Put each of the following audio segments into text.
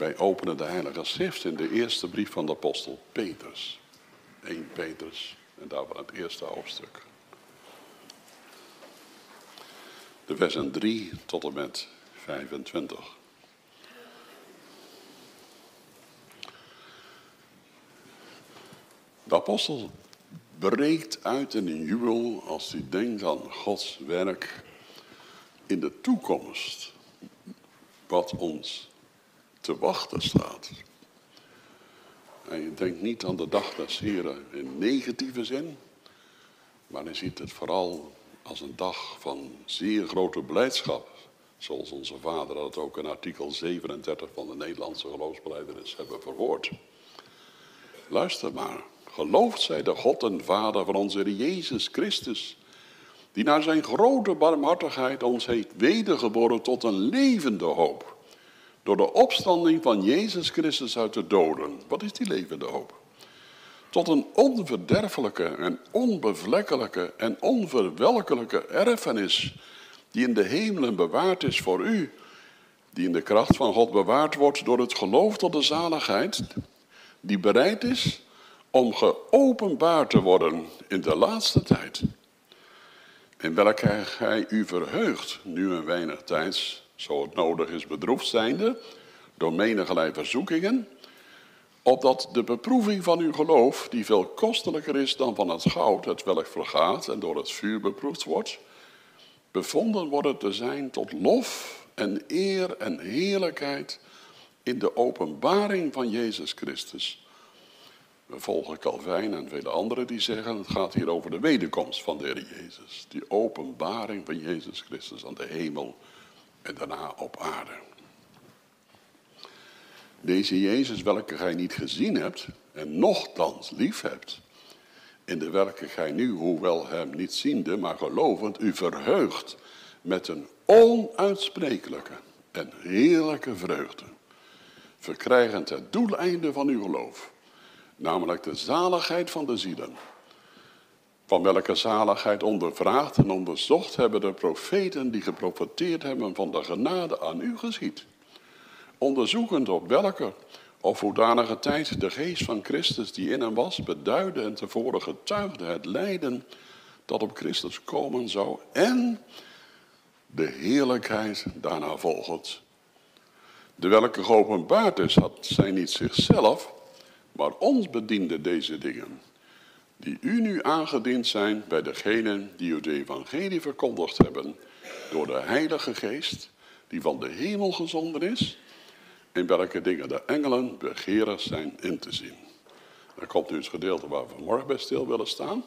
Wij openen de Heilige Schrift in de eerste brief van de apostel Petrus. 1 Petrus en daarvan het eerste hoofdstuk. De versen 3 tot en met 25. De apostel breekt uit in een jubel als hij denkt aan Gods werk in de toekomst. Wat ons te wachten staat. En je denkt niet aan de dag des Heren in negatieve zin, maar hij ziet het vooral als een dag van zeer grote blijdschap. Zoals onze vader dat ook in artikel 37 van de Nederlandse geloofsbeleidenis hebben verwoord. Luister maar. Geloofd zij de God en Vader van onze Jezus Christus, die naar zijn grote barmhartigheid ons heeft wedergeboren tot een levende hoop. Door de opstanding van Jezus Christus uit de doden. Wat is die levende hoop? Tot een onverderfelijke en onbevlekkelijke en onverwelkelijke erfenis die in de hemelen bewaard is voor u, die in de kracht van God bewaard wordt door het geloof tot de zaligheid, die bereid is om geopenbaard te worden in de laatste tijd. In welke gij u verheugt, nu een weinig tijds, zo het nodig is bedroefd zijnde, door menigerlei verzoekingen, opdat de beproeving van uw geloof, die veel kostelijker is dan van het goud, het welk vergaat en door het vuur beproefd wordt, bevonden worden te zijn tot lof en eer en heerlijkheid in de openbaring van Jezus Christus. We volgen Calvijn en vele anderen die zeggen, het gaat hier over de wederkomst van de Heer Jezus. Die openbaring van Jezus Christus aan de hemel en daarna op aarde. Deze Jezus, welke gij niet gezien hebt en nochtans lief hebt, in de welke gij nu, hoewel hem niet ziende, maar gelovend, u verheugt met een onuitsprekelijke en heerlijke vreugde, verkrijgend het doeleinde van uw geloof, namelijk de zaligheid van de zielen. Van welke zaligheid ondervraagd en onderzocht hebben de profeten die geprofeteerd hebben van de genade aan u geschied. Onderzoekend op welke of hoedanige tijd de geest van Christus die in hem was, beduidde en tevoren getuigde het lijden dat op Christus komen zou en de heerlijkheid daarna volgt. De welke geopenbaard is, had zij niet zichzelf, maar ons bediende deze dingen, die u nu aangediend zijn bij degenen die u het evangelie verkondigd hebben, door de Heilige Geest, die van de hemel gezonden is, in welke dingen de engelen begeerig zijn in te zien. Dan komt nu het gedeelte waar we vanmorgen bij stil willen staan,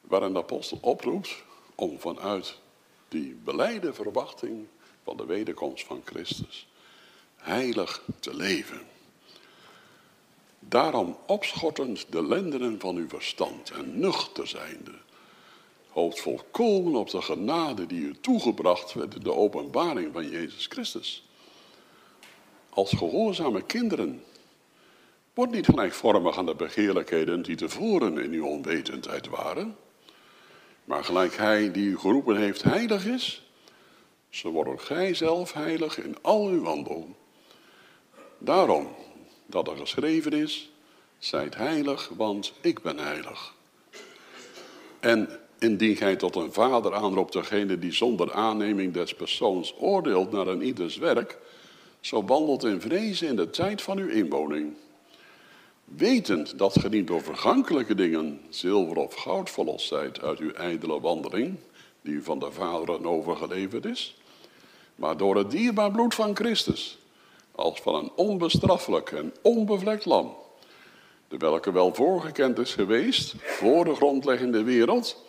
waarin de apostel oproept om vanuit die beleide verwachting van de wederkomst van Christus heilig te leven. Daarom opschottend de lendenen van uw verstand en nuchter zijnde, hoopt volkomen op de genade die u toegebracht werd de openbaring van Jezus Christus. Als gehoorzame kinderen, wordt niet gelijkvormig aan de begeerlijkheden die tevoren in uw onwetendheid waren, maar gelijk hij die u geroepen heeft heilig is, zo wordt gij zelf heilig in al uw wandel. Daarom dat er geschreven is, zijt heilig, want ik ben heilig. En indien gij tot een vader aanroept degene die zonder aanneming des persoons oordeelt naar een ieders werk, zo wandelt in vrezen in de tijd van uw inwoning. Wetend dat ge niet door vergankelijke dingen, zilver of goud verlost zijt uit uw ijdele wandeling, die u van de vaderen overgeleverd is, maar door het dierbaar bloed van Christus, als van een onbestraffelijk en onbevlekt lam, de welke wel voorgekend is geweest voor de grondleggende wereld,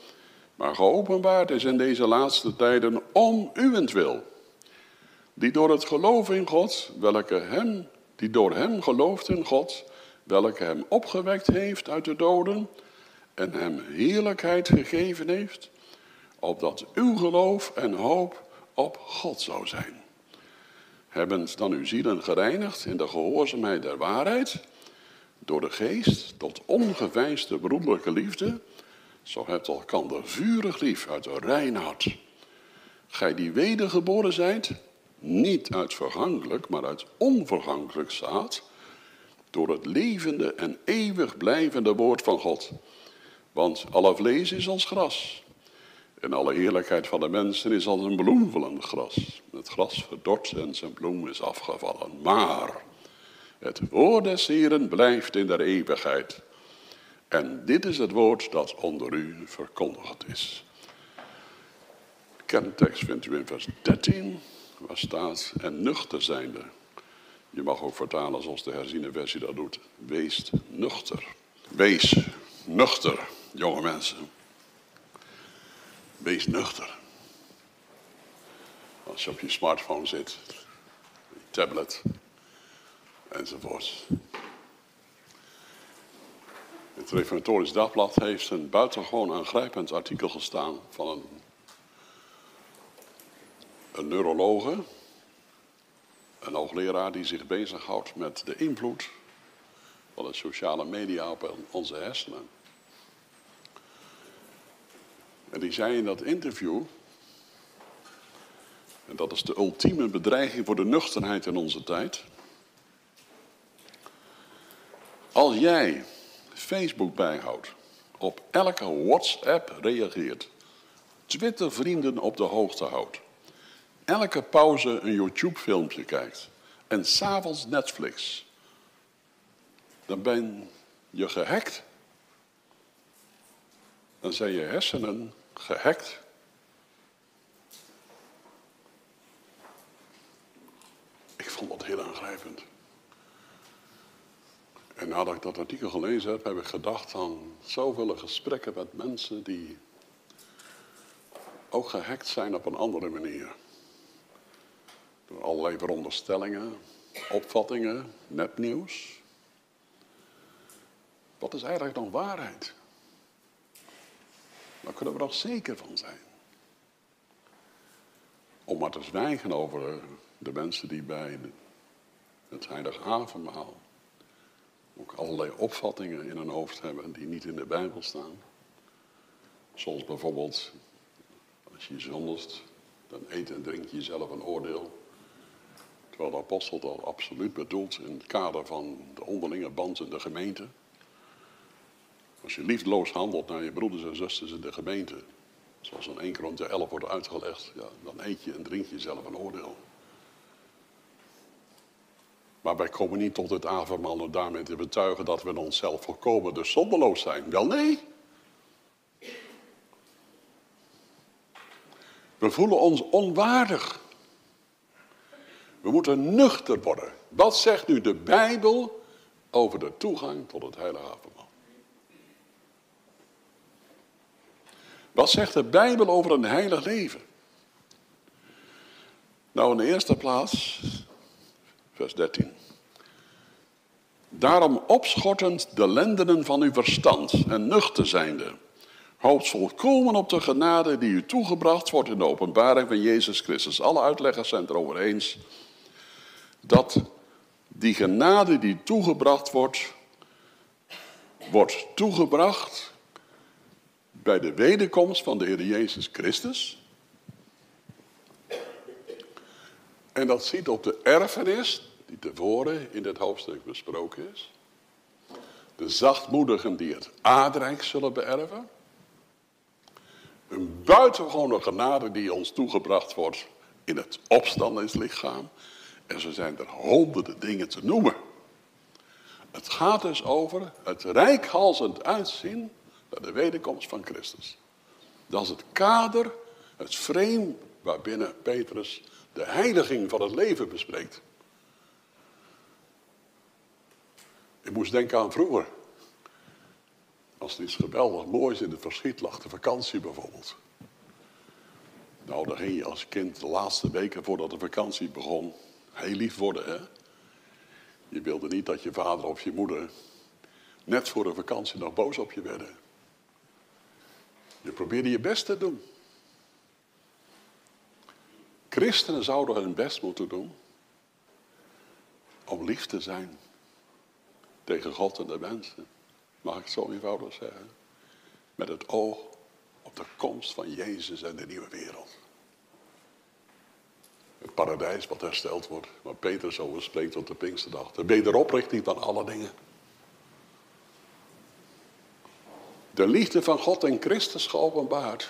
maar geopenbaard is in deze laatste tijden om uwentwil, die door het geloof in God, welke hem, die door hem gelooft in God, welke hem opgewekt heeft uit de doden en hem heerlijkheid gegeven heeft, opdat uw geloof en hoop op God zou zijn. Hebben dan uw zielen gereinigd in de gehoorzaamheid der waarheid, door de geest tot ongeveinsde broederlijke liefde, zo hebt elkander vurig lief uit een rein hart. Gij die wedergeboren zijt, niet uit vergankelijk, maar uit onvergankelijk zaad, door het levende en eeuwig blijvende woord van God. Want alle vlees is als gras. En alle heerlijkheid van de mensen is als een bloemvullend gras. Het gras verdort en zijn bloem is afgevallen. Maar het woord des Heren blijft in der eeuwigheid. En dit is het woord dat onder u verkondigd is. De kerntekst vindt u in vers 13, waar staat, en nuchter zijnde. Je mag ook vertalen zoals de herziene versie dat doet. Wees nuchter. Wees nuchter, jonge mensen. Wees nuchter. Als je op je smartphone zit, je tablet enzovoort. Het Reformatorisch Dagblad heeft een buitengewoon aangrijpend artikel gestaan van een, een neurologe, een hoogleraar die zich bezighoudt met de invloed van de sociale media op onze hersenen. En die zei in dat interview, en dat is de ultieme bedreiging voor de nuchterheid in onze tijd. Als jij Facebook bijhoudt, op elke WhatsApp reageert, Twitter vrienden op de hoogte houdt, elke pauze een YouTube filmpje kijkt en s'avonds Netflix, dan ben je gehackt. Dan zijn je hersenen gehackt. Ik vond dat heel aangrijpend. En nadat ik dat artikel gelezen heb, heb ik gedacht aan zoveel gesprekken met mensen die ook gehackt zijn op een andere manier. Door allerlei veronderstellingen, opvattingen, nepnieuws. Wat is eigenlijk dan waarheid? Daar kunnen we nog zeker van zijn. Om maar te zwijgen over de mensen die bij het heilige avondmaal ook allerlei opvattingen in hun hoofd hebben die niet in de Bijbel staan. Zoals bijvoorbeeld, als je zondigt, dan eet en drink je zelf een oordeel. Terwijl de apostel dat absoluut bedoelt in het kader van de onderlinge band in de gemeente. Als je liefdeloos handelt naar je broeders en zusters in de gemeente, zoals in 1 Korinthe 11 wordt uitgelegd, ja, dan eet je en drink je zelf een oordeel. Maar wij komen niet tot het avondmaal om daarmee te betuigen dat we onszelf volkomen dus zonderloos zijn. Wel nee. We voelen ons onwaardig. We moeten nuchter worden. Wat zegt nu de Bijbel over de toegang tot het heilige avondmaal? Wat zegt de Bijbel over een heilig leven? Nou, in de eerste plaats vers 13. Daarom opschortend de lendenen van uw verstand en nuchter zijnde. Hoopt volkomen op de genade die u toegebracht wordt in de openbaring van Jezus Christus. Alle uitleggers zijn het erover eens dat die genade die toegebracht wordt, wordt toegebracht bij de wederkomst van de Heer Jezus Christus. En dat ziet op de erfenis die tevoren in dit hoofdstuk besproken is. De zachtmoedigen die het aardrijk zullen beërven. Een buitengewone genade die ons toegebracht wordt in het opstandingslichaam. En zo zijn er honderden dingen te noemen. Het gaat dus over het rijkhalsend uitzien naar de wederkomst van Christus. Dat is het kader, het frame waarbinnen Petrus de heiliging van het leven bespreekt. Ik moest denken aan vroeger. Als er iets geweldig moois in het verschiet lag, de vakantie bijvoorbeeld. Nou, dan ging je als kind de laatste weken voordat de vakantie begon heel lief worden, hè? Je wilde niet dat je vader of je moeder net voor de vakantie nog boos op je werden. Je probeerde je best te doen. Christenen zouden hun best moeten doen om lief te zijn tegen God en de mensen. Mag ik het zo eenvoudig zeggen? Met het oog op de komst van Jezus en de nieuwe wereld. Het paradijs wat hersteld wordt. Waar Petrus over spreekt op de Pinksterdag. De wederoprichting van alle dingen. De liefde van God en Christus geopenbaard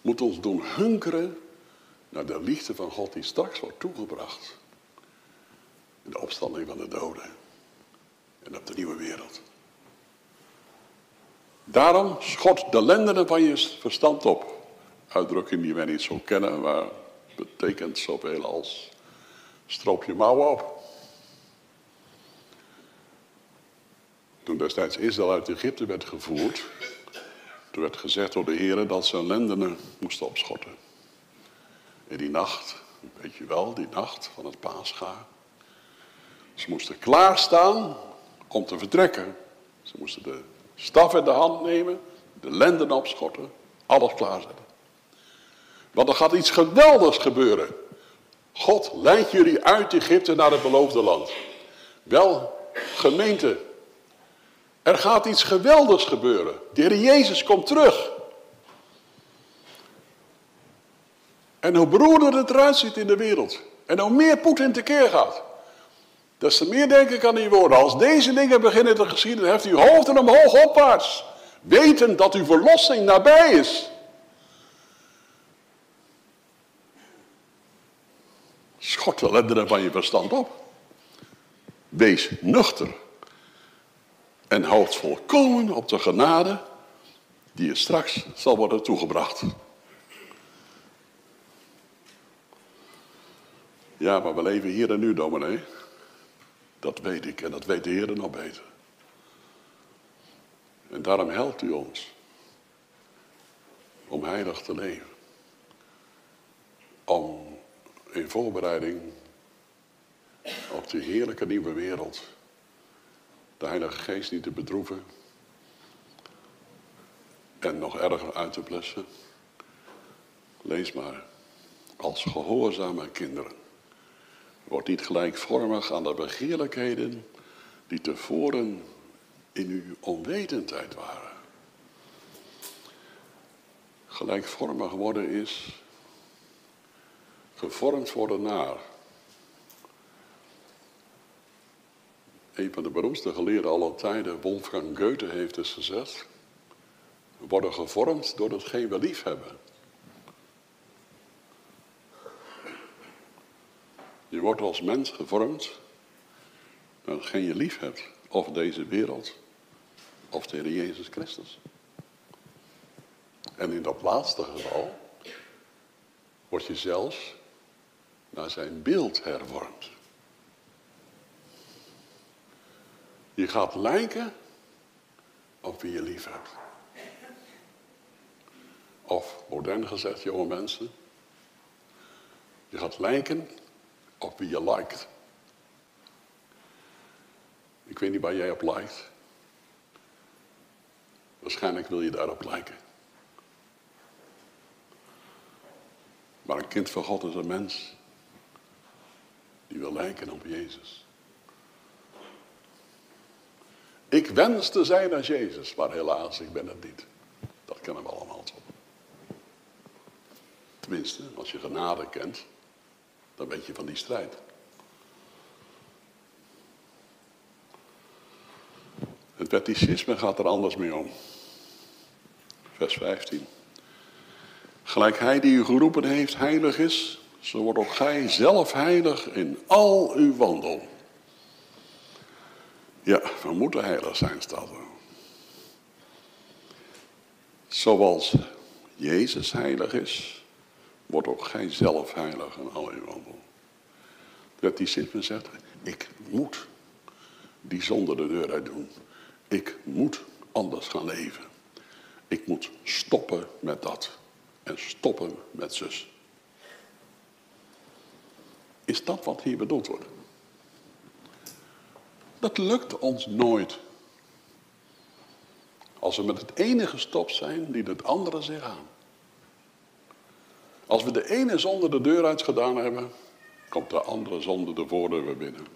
moet ons doen hunkeren naar de liefde van God die straks wordt toegebracht. In de opstanding van de doden. En op de nieuwe wereld. Daarom schot de lendenen van je verstand op. Uitdrukking die wij niet zo kennen, maar betekent zoveel als stroop je mouwen op. Toen destijds Israël uit Egypte werd gevoerd, toen werd gezegd door de heren dat ze lendenen moesten opschotten. In die nacht, weet je wel, die nacht van het paascha. Ze moesten klaarstaan om te vertrekken. Ze moesten de staf in de hand nemen, de lenden opschotten, alles klaarzetten. Want er gaat iets geweldigs gebeuren. God leidt jullie uit Egypte naar het beloofde land. Wel, gemeente, er gaat iets geweldigs gebeuren. De Heer Jezus komt terug. En hoe beroerder het eruit ziet in de wereld. En hoe meer Poetin tekeer gaat. Des te meer denk ik aan die woorden. Als deze dingen beginnen te geschieden, heft uw hoofden omhoog opwaarts. Weten dat uw verlossing nabij is. Schot de lendenen van je verstand op. Wees nuchter. En houd volkomen op de genade die je straks zal worden toegebracht. Ja, maar we leven hier en nu, dominee. Dat weet ik en dat weet de Heer nog beter. En daarom helpt u ons om heilig te leven. Om in voorbereiding op die heerlijke nieuwe wereld de Heilige Geest niet te bedroeven en nog erger uit te blessen. Lees maar, als gehoorzame kinderen. Word niet gelijkvormig aan de begeerlijkheden die tevoren in uw onwetendheid waren. Gelijkvormig worden is gevormd worden naar. Een van de beroemdste geleerden aller tijden, Wolfgang Goethe, heeft dus gezegd: We worden gevormd door hetgeen we lief hebben. Je wordt als mens gevormd door hetgeen je lief hebt. Of deze wereld, of Heer Jezus Christus. En in dat laatste geval word je zelfs naar zijn beeld hervormd. Je gaat lijken op wie je lief hebt. Of modern gezegd, jonge mensen. Je gaat lijken op wie je lijkt. Ik weet niet waar jij op lijkt. Waarschijnlijk wil je daarop lijken. Maar een kind van God is een mens die wil lijken op Jezus. Ik wens te zijn als Jezus, maar helaas, ik ben het niet. Dat kennen we allemaal zo. Tenminste, als je genade kent, dan weet je van die strijd. Het wetticisme gaat er anders mee om. Vers 15. Gelijk hij die u geroepen heeft heilig is, zo wordt ook gij zelf heilig in al uw wandel. Ja, we moeten heilig zijn, staat er. Zoals Jezus heilig is, wordt ook gij zelf heilig in al uw wandel. Dat die zit zegt, ik moet die zonde de deur uit doen. Ik moet anders gaan leven. Ik moet stoppen met dat. En stoppen met zus. Is dat wat hier bedoeld wordt? Dat lukt ons nooit. Als we met het ene gestopt zijn, dient het andere zich aan. Als we de ene zonde de deur uit gedaan hebben, komt de andere zonde de voordeur weer binnen.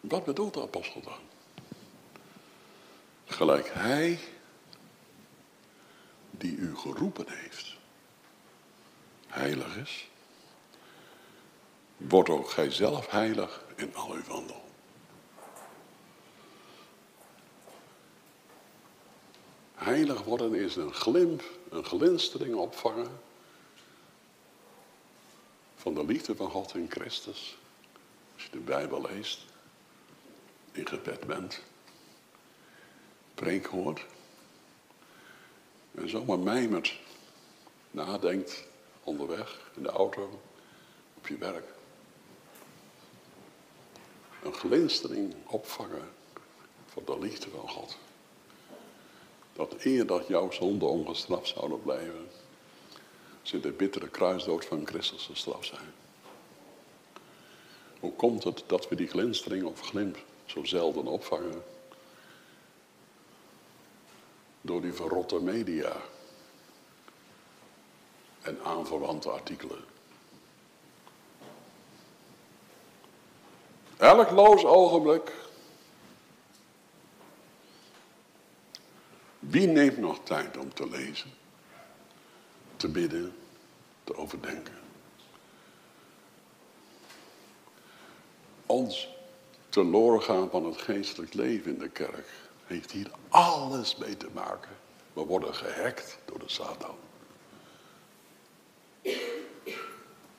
Wat bedoelt de apostel dan? Gelijk hij die u geroepen heeft. heilig is, wordt ook gij zelf heilig in al uw wandel. Heilig worden is een glimp, een glinstering opvangen van de liefde van God in Christus. Als je de Bijbel leest, in gebed bent, preek hoort en zomaar mijmert, nadenkt onderweg, in de auto, op je werk. Een glinstering opvangen van de liefde van God. Dat eer dat jouw zonden ongestraft zouden blijven, ze de bittere kruisdood van Christus gestraft zijn. Hoe komt het dat we die glinstering of glimp zo zelden opvangen? Door die verrotte media en aanverwante artikelen. Elk loos ogenblik. Wie neemt nog tijd om te lezen, te bidden, te overdenken? Ons teloor gaan van het geestelijk leven in de kerk heeft hier alles mee te maken. We worden gehackt door de Satan.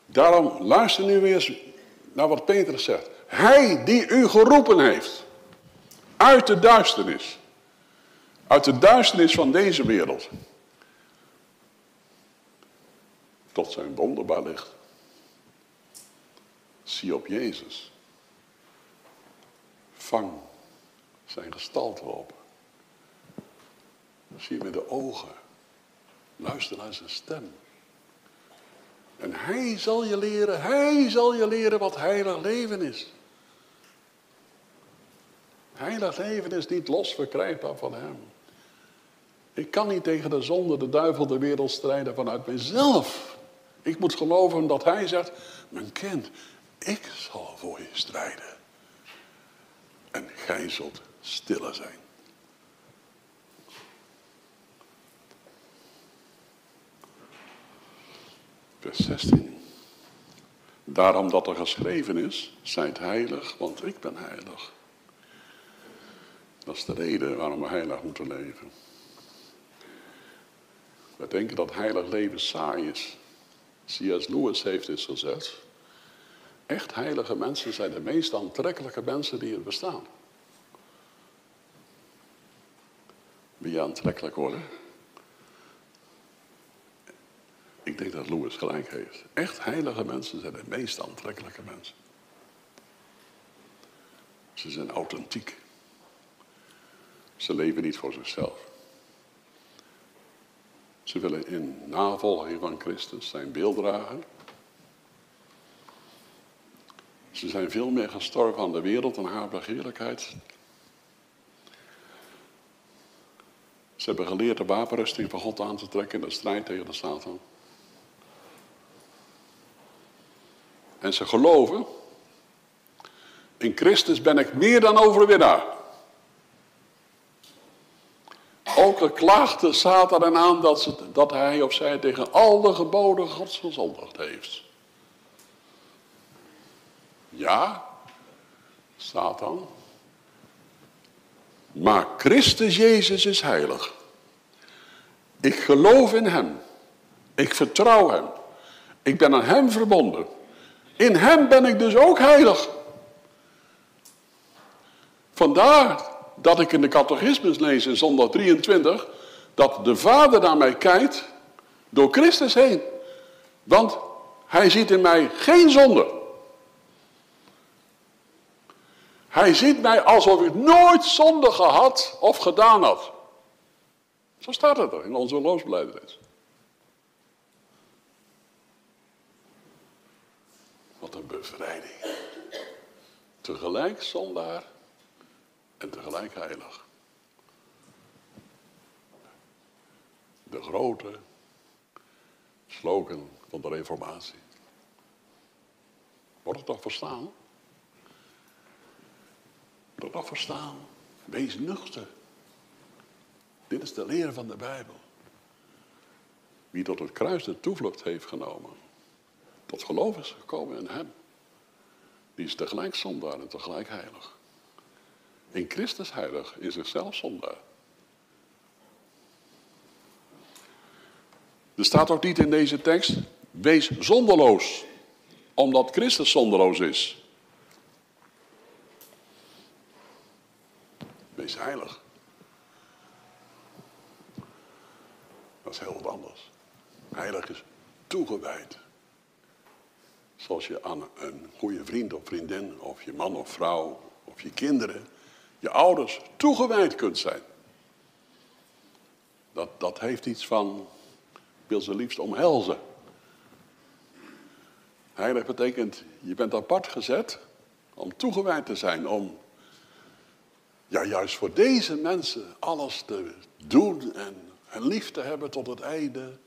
Daarom luister nu weer naar wat Petrus zegt. Hij die u geroepen heeft uit de duisternis. Uit de duisternis van deze wereld. Tot zijn wonderbaar licht. Zie op Jezus. Vang zijn gestalte op. Zie met de ogen. Luister naar zijn stem. En hij zal je leren, hij zal je leren wat heilig leven is. Heilig leven is niet los verkrijgbaar van hem. Ik kan niet tegen de zonde, de duivel, de wereld strijden vanuit mezelf. Ik moet geloven dat hij zegt, mijn kind, ik zal voor je strijden. En gij zult stille zijn. Vers 16. Daarom dat er geschreven is, zijt heilig, want ik ben heilig. Dat is de reden waarom we heilig moeten leven. We denken dat heilig leven saai is. C.S. Lewis heeft dit gezegd. Echt heilige mensen zijn de meest aantrekkelijke mensen die er bestaan. Wil aantrekkelijk worden? Ik denk dat Lewis gelijk heeft. Echt heilige mensen zijn de meest aantrekkelijke mensen. Ze zijn authentiek. Ze leven niet voor zichzelf. Ze willen in navolging van Christus zijn beeld dragen. Ze zijn veel meer gestorven aan de wereld en haar begeerlijkheid. Ze hebben geleerd de wapenrusting van God aan te trekken in de strijd tegen de Satan. En ze geloven, in Christus ben ik meer dan overwinnaar. Ook klaagde Satan aan dat, dat hij of zij tegen al de geboden gods gezondigd heeft. Ja, Satan. Maar Christus Jezus is heilig. Ik geloof in Hem. Ik vertrouw Hem. Ik ben aan Hem verbonden. In Hem ben ik dus ook heilig. Vandaar dat ik in de catechismus lees in zondag 23, dat de Vader naar mij kijkt door Christus heen. Want hij ziet in mij geen zonde. Hij ziet mij alsof ik nooit zonde gehad of gedaan had. Zo staat het er in onze geloofsbelijdenis. Een bevrijding. Tegelijk zondaar en tegelijk heilig. De grote slogan van de Reformatie. Wordt het toch verstaan? Wordt het toch verstaan? Wees nuchter. Dit is de leer van de Bijbel. Wie tot het kruis de toevlucht heeft genomen, tot geloof is gekomen in hem. Die is tegelijk zondaar en tegelijk heilig. In Christus heilig, in zichzelf zondaar. Er staat ook niet in deze tekst, wees zonderloos, omdat Christus zonderloos is. Wees heilig. Dat is heel wat anders. Heilig is toegewijd. Zoals je aan een goede vriend of vriendin, of je man of vrouw, of je kinderen, je ouders toegewijd kunt zijn. Dat, dat heeft iets van, wil ze liefst omhelzen. Heilig betekent, je bent apart gezet om toegewijd te zijn, om ja, juist voor deze mensen alles te doen en, en lief te hebben tot het einde.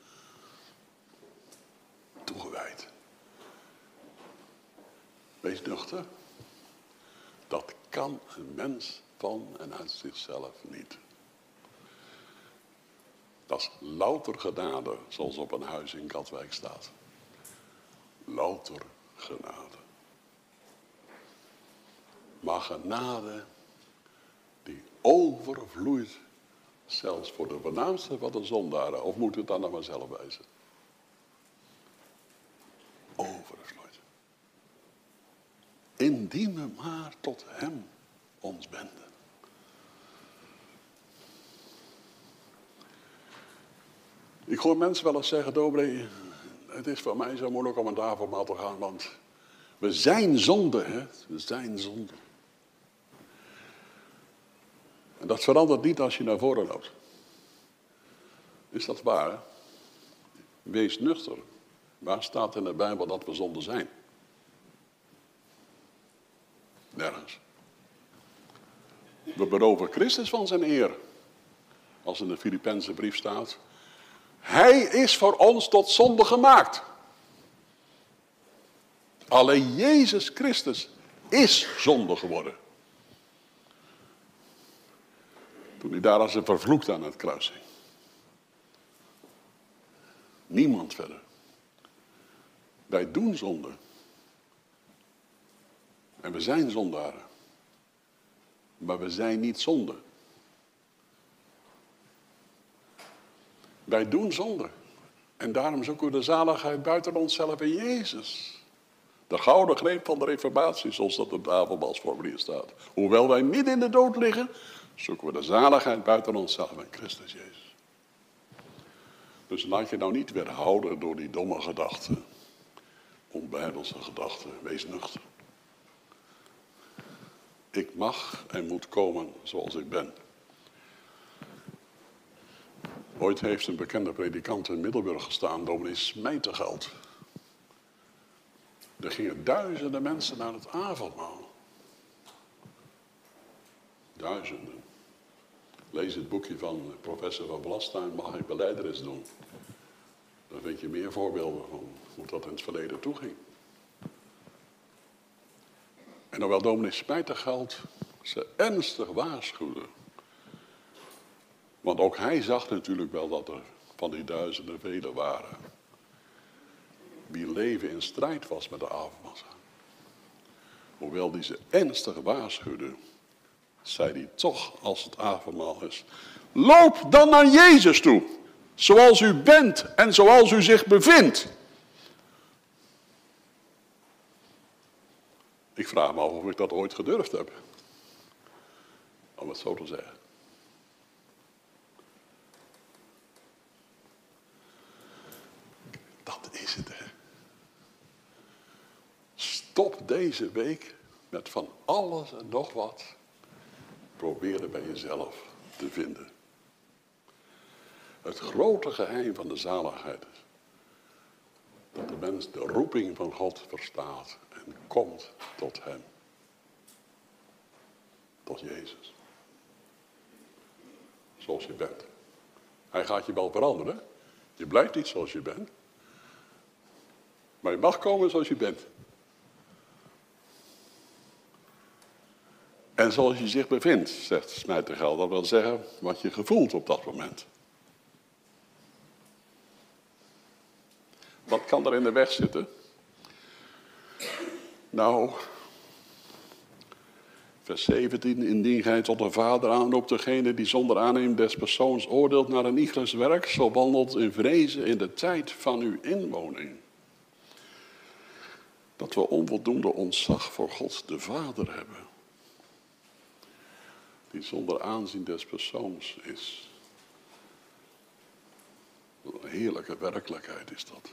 Toegewijd. Wees nuchter. Dat kan een mens van en uit zichzelf niet. Dat is louter genade, zoals op een huis in Katwijk staat. Louter genade. Maar genade die overvloeit, zelfs voor de voornaamste van de zondaren. Of moet het dan naar mezelf wijzen? Overvloeit. Indien we maar tot hem ons wenden. Ik hoor mensen wel eens zeggen, Dobre, het is voor mij zo moeilijk om een avondmaal te gaan, want we zijn zonde, hè? We zijn zonde. En dat verandert niet als je naar voren loopt. Is dat waar? Wees nuchter. Waar staat in de Bijbel dat we zonde zijn? Nergens. We beroven Christus van zijn eer. Als in de Filipijnse brief staat. Hij is voor ons tot zonde gemaakt. Alleen Jezus Christus is zonde geworden. Toen hij daar als een vervloekt aan het kruis hing. Niemand verder. Wij doen zonde. En we zijn zondaren. Maar we zijn niet zonde. Wij doen zonde. En daarom zoeken we de zaligheid buiten onszelf in Jezus. De gouden greep van de reformatie, zoals dat op de avondbalsformulier staat. Hoewel wij midden in de dood liggen, zoeken we de zaligheid buiten onszelf in Christus Jezus. Dus laat je nou niet weerhouden door die domme gedachten. Onbijbelse gedachten. Wees nuchter. Ik mag en moet komen zoals ik ben. Ooit heeft een bekende predikant in Middelburg gestaan, dominee Smijtergeld. Er gingen duizenden mensen naar het avondmaal. Duizenden. Lees het boekje van professor van Blastuin, mag ik beleideres doen? Dan vind je meer voorbeelden van hoe dat in het verleden toeging. En hoewel dominee Spijtergeld ze ernstig waarschuwde. Want ook hij zag natuurlijk wel dat er van die duizenden velen waren. Wie leven in strijd was met de avondmassa. Hoewel die ze ernstig waarschuwde, zei hij toch als het avondmaal is. Loop dan naar Jezus toe, zoals u bent en zoals u zich bevindt. Ik vraag me af of ik dat ooit gedurfd heb. Om het zo te zeggen. Dat is het, hè. Stop deze week met van alles en nog wat proberen bij jezelf te vinden. Het grote geheim van de zaligheid is dat de mens de roeping van God verstaat komt tot Hem. Tot Jezus. Zoals je bent. Hij gaat je wel veranderen. Je blijft niet zoals je bent. Maar je mag komen zoals je bent. En zoals je zich bevindt, zegt Smijtergel, dat wil zeggen wat je gevoelt op dat moment. Wat kan er in de weg zitten? Nou, vers 17, indien gij tot de vader aanroept, degene die zonder aanneming des persoons oordeelt naar een iegelijks werk, zo wandelt in vrezen in de tijd van uw inwoning. Dat we onvoldoende ontzag voor God de Vader hebben. Die zonder aanzien des persoons is. Een heerlijke werkelijkheid is dat.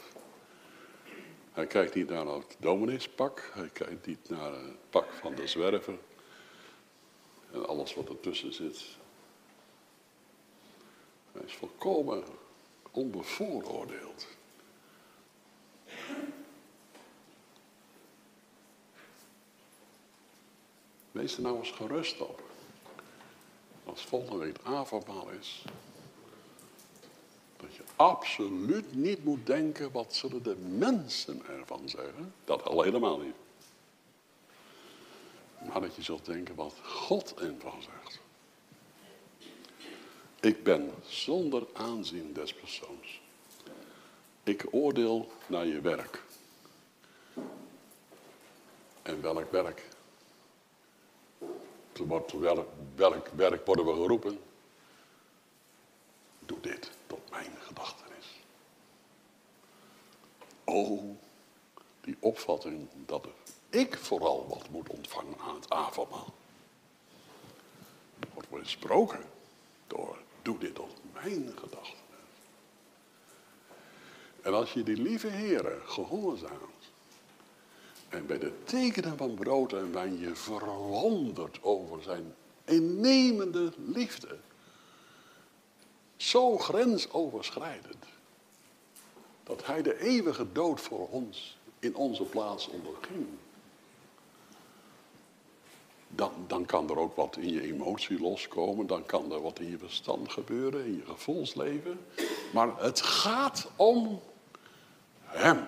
Hij kijkt niet naar het domineespak, hij kijkt niet naar het pak van de zwerver en alles wat ertussen zit. Hij is volkomen onbevooroordeeld. Wees er nou eens gerust op. Als volgende week avondmaal is, dat je absoluut niet moet denken, wat zullen de mensen ervan zeggen? Dat al helemaal niet. Maar dat je zult denken wat God ervan zegt. Ik ben zonder aanzien des persoons. Ik oordeel naar je werk. En welk werk? Tot welk, welk werk worden we geroepen? Doe dit tot mijn gedachtenis. Oh, die opvatting dat ik vooral wat moet ontvangen aan het avondmaal. Wordt gesproken door, doe dit tot mijn gedachtenis. En als je die lieve heren gehoorzaamt, en bij de tekenen van brood en wijn je verwondert over zijn innemende liefde. Zo grensoverschrijdend. Dat hij de eeuwige dood voor ons in onze plaats onderging. Dan, dan kan er ook wat in je emotie loskomen. Dan kan er wat in je verstand gebeuren, in je gevoelsleven. Maar het gaat om hem.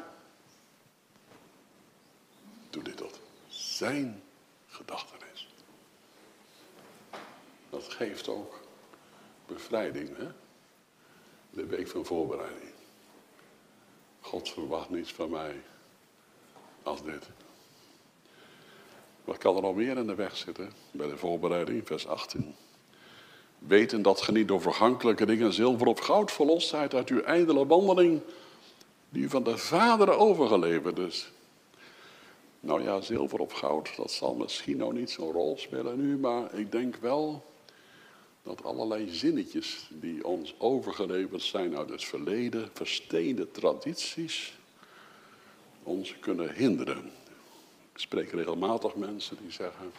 Doe dit tot zijn gedachtenis. Dat geeft ook bevrijding, hè? De week van voorbereiding. God verwacht niets van mij als dit. Wat kan er nog meer in de weg zitten bij de voorbereiding, vers 18? Weten dat ge niet door vergankelijke dingen zilver of goud verlost zijt uit uw ijdele wandeling, die u van de Vader overgeleverd is. Nou ja, zilver of goud, dat zal misschien nog niet zo'n rol spelen nu, maar ik denk wel dat allerlei zinnetjes die ons overgeleverd zijn uit het verleden, versteende tradities, ons kunnen hinderen. Ik spreek regelmatig mensen die zeggen,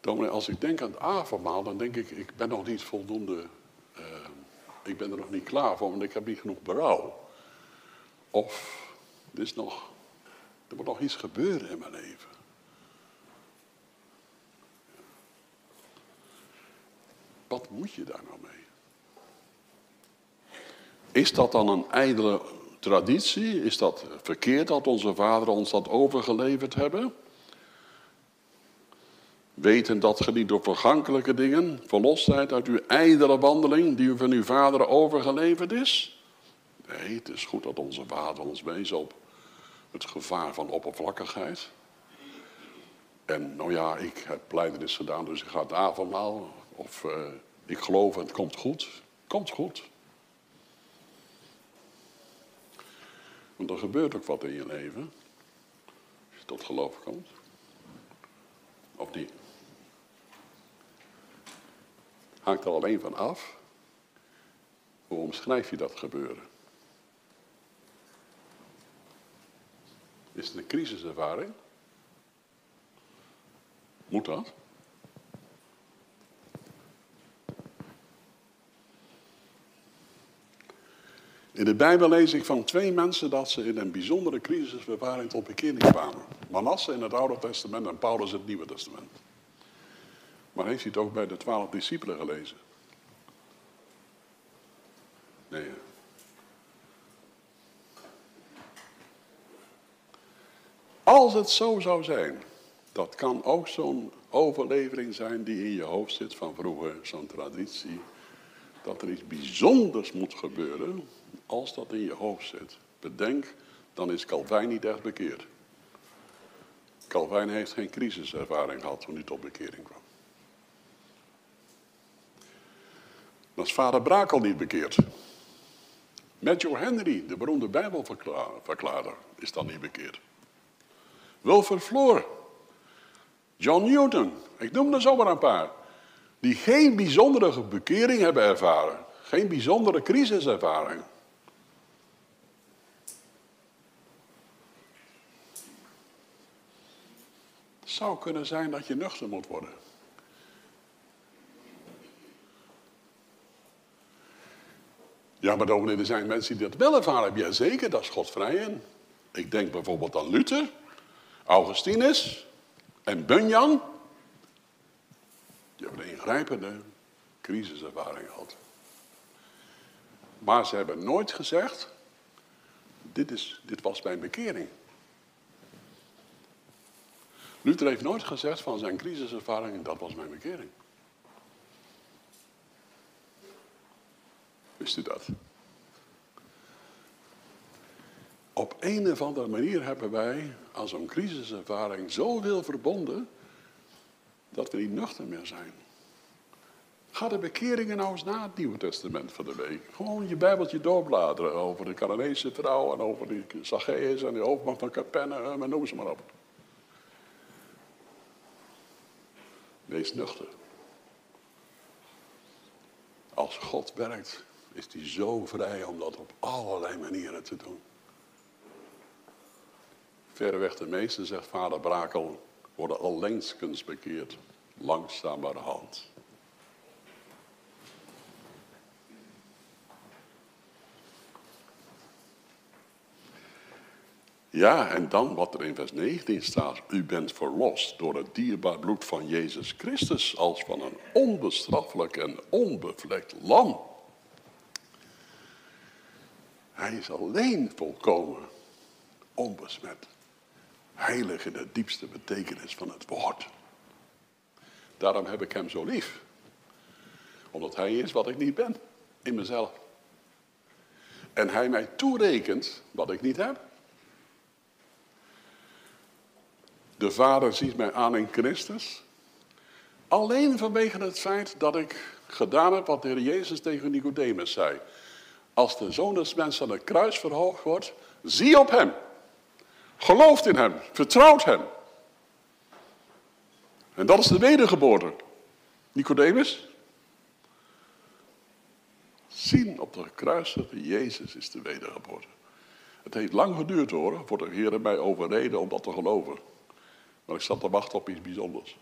dominee, als ik denk aan het avondmaal, dan denk ik, ik ben nog niet voldoende, uh, ik ben er nog niet klaar voor, want ik heb niet genoeg berouw. Of, er is nog er moet nog iets gebeuren in mijn leven. Wat moet je daar nou mee? Is dat dan een ijdele traditie? Is dat verkeerd dat onze vaderen ons dat overgeleverd hebben? Weten dat ge niet door vergankelijke dingen verlost zijt uit uw ijdele wandeling die u van uw vaderen overgeleverd is? Nee, het is goed dat onze vader ons wezen op het gevaar van oppervlakkigheid. En nou ja, ik heb pleidenis gedaan, dus ik ga het avondmaal. Of uh, ik geloof en het komt goed. Komt goed. Want er gebeurt ook wat in je leven. Als je tot geloof komt. Of die. Hangt er alleen van af. Hoe omschrijf je dat gebeuren? Is het een crisiservaring? Moet dat? In de Bijbel lees ik van twee mensen dat ze in een bijzondere crisiservaring tot bekering kwamen. Manasse in het Oude Testament en Paulus in het Nieuwe Testament. Maar heeft u het ook bij de twaalf discipelen gelezen? Nee. Als het zo zou zijn, dat kan ook zo'n overlevering zijn die in je hoofd zit van vroeger, zo'n traditie, dat er iets bijzonders moet gebeuren als dat in je hoofd zit. Bedenk, dan is Calvijn niet echt bekeerd. Calvijn heeft geen crisiservaring gehad toen hij tot bekering kwam. Dat is vader Brakel niet bekeerd. Matthew Henry, de beroemde Bijbelverklaarder, is dan niet bekeerd. Wilfred Floor, John Newton, ik noem er zomaar een paar, die geen bijzondere bekering hebben ervaren, geen bijzondere crisiservaring. Zou kunnen zijn dat je nuchter moet worden. Ja, maar dominee, er zijn mensen die dat wel ervaren hebben. Ja, zeker, dat is God vrij in. Ik denk bijvoorbeeld aan Luther, Augustinus en Bunyan. Die hebben een ingrijpende crisiservaring gehad. Maar ze hebben nooit gezegd, dit, is, dit was mijn bekering. Luther heeft nooit gezegd van zijn crisiservaring, dat was mijn bekering. Wist u dat? Op een of andere manier hebben wij aan zo'n crisiservaring zoveel verbonden dat we niet nuchter meer zijn. Ga de bekeringen nou eens na het Nieuwe Testament van de week. Gewoon je Bijbeltje doorbladeren over de Canaanese vrouw en over die Zacchaeus en de hoofdman van Capernaum en noem ze maar op. Wees nuchter. Als God werkt, is hij zo vrij om dat op allerlei manieren te doen. Verreweg de meeste, zegt vader Brakel, worden allengskens bekeerd, langzamerhand. Ja, en dan wat er in vers 19 staat. U bent verlost door het dierbaar bloed van Jezus Christus als van een onbestraffelijk en onbevlekt lam. Hij is alleen volkomen, onbesmet. Heilig in de diepste betekenis van het woord. Daarom heb ik hem zo lief. Omdat hij is wat ik niet ben in mezelf. En hij mij toerekent wat ik niet heb. De Vader ziet mij aan in Christus. Alleen vanwege het feit dat ik gedaan heb wat de Heer Jezus tegen Nicodemus zei. Als de Zoon des Mensen aan het kruis verhoogd wordt, zie op hem. Gelooft in hem, vertrouwt hem. En dat is de wedergeboorte. Nicodemus. Zien op de kruisigde Jezus is de wedergeboorte. Het heeft lang geduurd hoor, voor de Heer mij overreden om dat te geloven. Maar ik zat te wachten op iets bijzonders.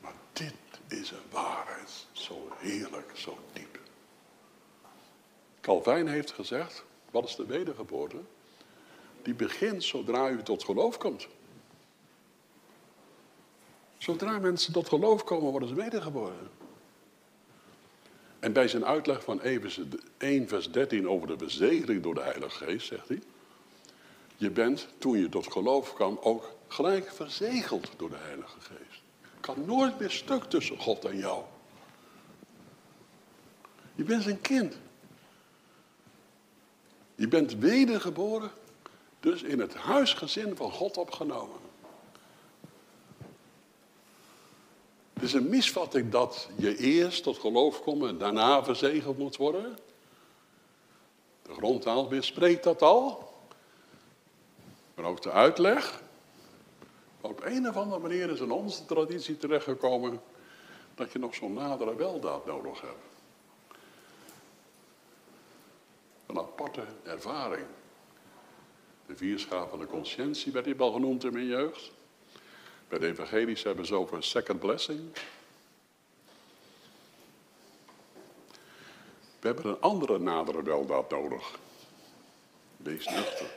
Maar dit is een waarheid, zo heerlijk, zo diep. Calvijn heeft gezegd, wat is de wedergeboorte? Die begint zodra u tot geloof komt. Zodra mensen tot geloof komen, worden ze wedergeboren. En bij zijn uitleg van 1 vers 13 over de bezegeling door de Heilige Geest, zegt hij. Je bent, toen je tot geloof kwam, ook gelijk verzegeld door de Heilige Geest. Kan nooit meer stuk tussen God en jou. Je bent zijn kind. Je bent wedergeboren, dus in het huisgezin van God opgenomen. Het is een misvatting dat je eerst tot geloof komt en daarna verzegeld moet worden. De grondtaal spreekt dat al. Maar ook de uitleg. op een of andere manier is in onze traditie terechtgekomen dat je nog zo'n nadere weldaad nodig hebt. Een aparte ervaring. De vierschaal van de conscientie werd hier al genoemd in mijn jeugd. Bij de evangelisch hebben ze over een second blessing. We hebben een andere nadere weldaad nodig. Wees nuchter.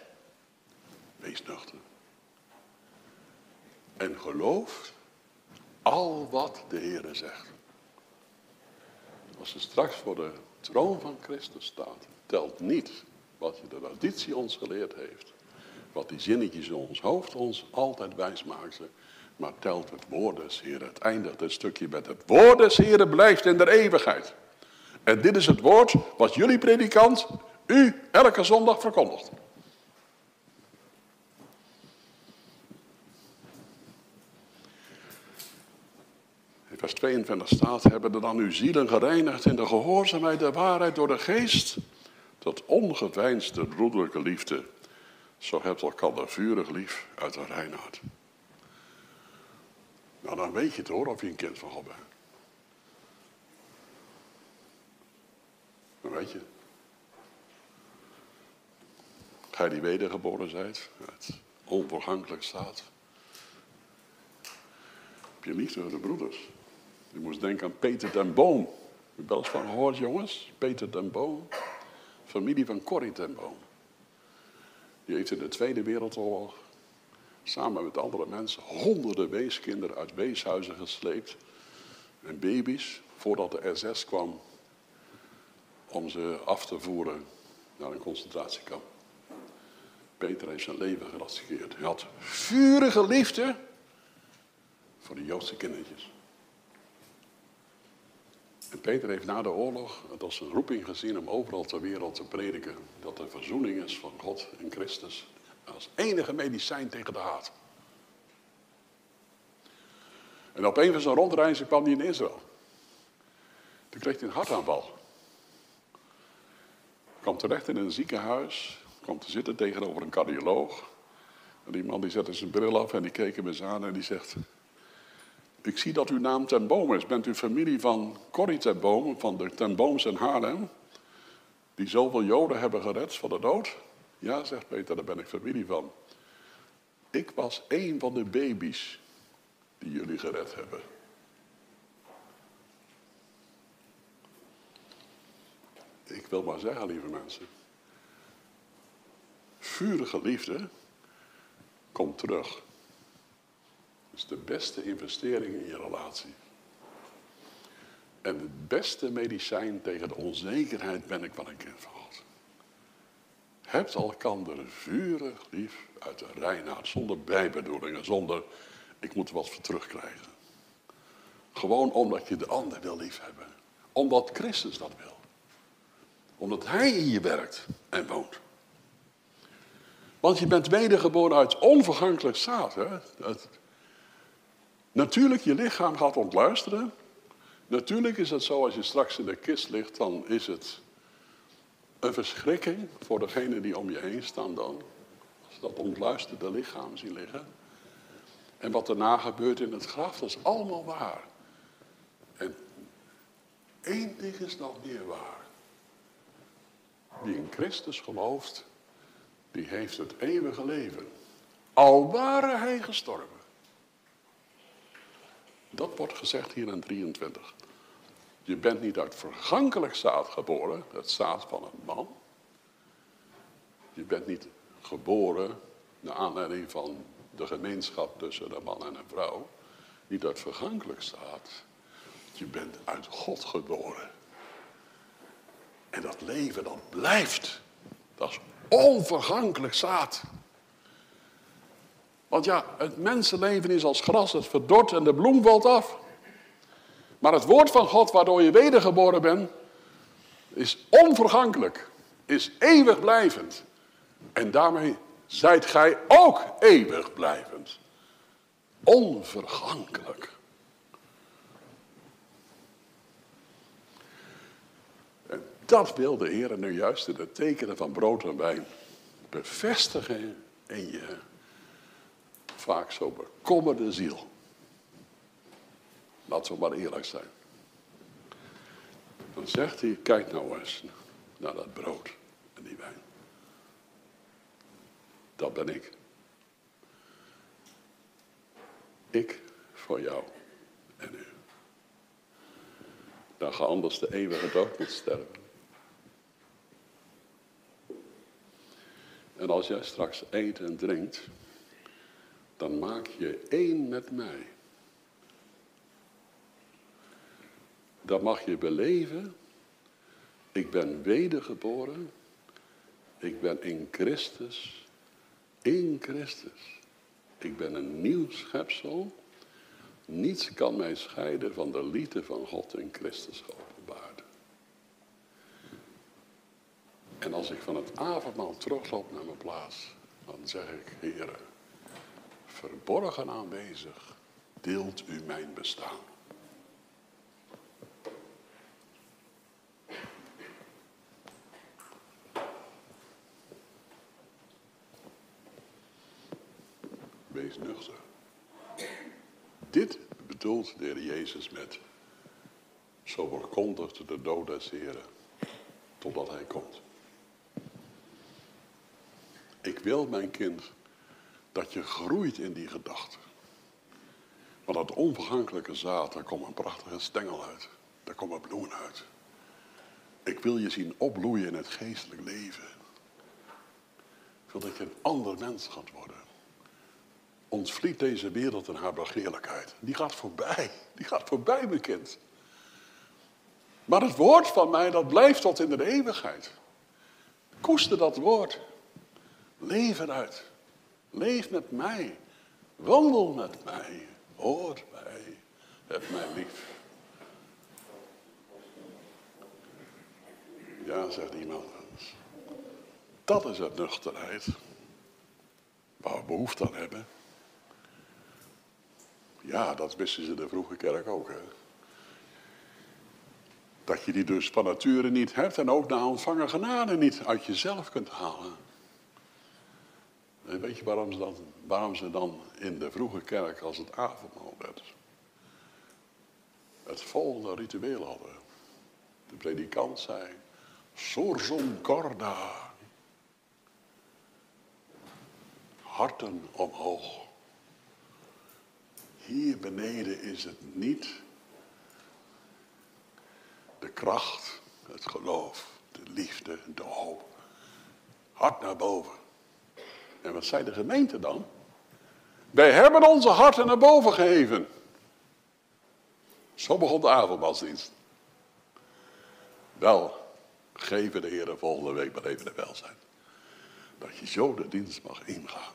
Wees nuchter. En geloof al wat de Heer zegt. Als je straks voor de troon van Christus staat, telt niet wat je de traditie ons geleerd heeft. Wat die zinnetjes in ons hoofd ons altijd wijs maken. Maar telt het woord des Heeren. Het eindigt het stukje met het woord des Heeren blijft in de eeuwigheid. En dit is het woord wat jullie predikant u elke zondag verkondigt. In vers 22 staat, hebben er dan uw zielen gereinigd in de gehoorzaamheid der waarheid door de geest, tot ongeveinsde broederlijke liefde. Zo hebt elkaar vurig lief uit de reinheid. Nou, dan weet je het hoor, of je een kind van God bent. Dan weet je. Gij die wedergeboren zijt, het onvergankelijk staat. Heb je liefde voor de broeders. Je moest denken aan Peter den Boom. Je wel van gehoord, jongens? Peter den Boom. Familie van Corrie ten Boom. Die heeft in de Tweede Wereldoorlog samen met andere mensen honderden weeskinderen uit weeshuizen gesleept. En baby's, voordat de SS kwam om ze af te voeren naar een concentratiekamp. Peter heeft zijn leven geraskeerd. Hij had vurige liefde voor de Joodse kindertjes. En Peter heeft na de oorlog het als een roeping gezien om overal ter wereld te prediken dat er verzoening is van God en Christus als enige medicijn tegen de haat. En op een van zijn rondreizen kwam hij in Israël. Toen kreeg hij een hartaanval. Kwam terecht in een ziekenhuis, kwam te zitten tegenover een cardioloog. En die man die zette zijn bril af en die keek hem eens aan en die zegt... Ik zie dat uw naam ten boom is. Bent u familie van Corrie ten Boom, van de ten Booms in Haarlem? Die zoveel Joden hebben gered van de dood? Ja, zegt Peter, daar ben ik familie van. Ik was een van de baby's die jullie gered hebben. Ik wil maar zeggen, lieve mensen. Vurige liefde komt terug. Dat is de beste investering in je relatie. En het beste medicijn tegen de onzekerheid ben ik van een kind van God. Hebt elkander vurig lief uit de reinheid, zonder bijbedoelingen, zonder ik moet er wat voor terugkrijgen. Gewoon omdat je de ander wil liefhebben. Omdat Christus dat wil. Omdat Hij in je werkt en woont. Want je bent wedergeboren uit onvergankelijk zaad. Hè? Dat, natuurlijk, je lichaam gaat ontluisteren. Natuurlijk is het zo, als je straks in de kist ligt, dan is het een verschrikking voor degenen die om je heen staan dan. Als ze dat ontluisterde lichaam zien liggen. En wat daarna gebeurt in het graf, dat is allemaal waar. En één ding is nog meer waar. Wie in Christus gelooft, die heeft het eeuwige leven. Al ware hij gestorven. Dat wordt gezegd hier in 23. Je bent niet uit vergankelijk zaad geboren, het zaad van een man. Je bent niet geboren naar aanleiding van de gemeenschap tussen een man en een vrouw. Niet uit vergankelijk zaad. Je bent uit God geboren. En dat leven dat blijft. Dat is onvergankelijk zaad. Want ja, het mensenleven is als gras, het verdort en de bloem valt af. Maar het woord van God waardoor je wedergeboren bent, is onvergankelijk, is eeuwig blijvend. En daarmee zijt gij ook eeuwig blijvend. Onvergankelijk. En dat wil de Heer nu juist in de tekenen van brood en wijn bevestigen in je vaak zo bekommerde ziel. Laten we maar eerlijk zijn. Dan zegt hij, kijk nou eens naar dat brood en die wijn. Dat ben ik. Ik voor jou en u. Dan ga anders de eeuwige dood moet sterven. En als jij straks eet en drinkt, dan maak je één met mij. Dat mag je beleven. Ik ben wedergeboren. Ik ben in Christus. In Christus. Ik ben een nieuw schepsel. Niets kan mij scheiden van de liefde van God in Christus geopenbaard. En als ik van het avondmaal terugloop naar mijn plaats, dan zeg ik, heren, verborgen aanwezig, deelt u mijn bestaan. Wees nuchter. Dit bedoelt de Heer Jezus met, zo verkondigt de dood des totdat hij komt. Ik wil, mijn kind, dat je groeit in die gedachte. Want dat onvergankelijke zaad, daar komt een prachtige stengel uit. Daar komen bloemen uit. Ik wil je zien opbloeien in het geestelijk leven. Ik wil dat je een ander mens gaat worden. Ons vliet deze wereld in haar begeerlijkheid. Die gaat voorbij. Die gaat voorbij, mijn kind. Maar het woord van mij, dat blijft tot in de eeuwigheid. Koester dat woord. Leef eruit. Leef met mij. Wandel met mij. Hoor mij. Heb mij lief. Ja, zegt iemand. Dat is het nuchterheid. Waar we behoefte aan hebben. Ja, dat wisten ze de vroege kerk ook. Hè? Dat je die dus van nature niet hebt en ook na ontvangen genade niet uit jezelf kunt halen. En weet je waarom ze, dan, waarom ze dan in de vroege kerk als het avondmaal werd? Het volgende ritueel hadden. De predikant zei, sorsum corda. Harten omhoog. Hier beneden is het niet de kracht, het geloof, de liefde, de hoop. Hart naar boven. En wat zei de gemeente dan? Wij hebben onze harten naar boven geheven. Zo begon de avondmaalsdienst. Wel, geven de Heer volgende week maar even de welzijn. Dat je zo de dienst mag ingaan.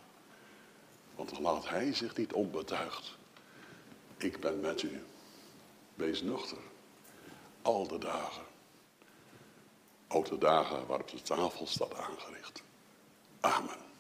Want laat hij zich niet onbetuigd. Ik ben met u. Wees nuchter. Al de dagen. Ook de dagen waarop de tafel staat aangericht. Amen.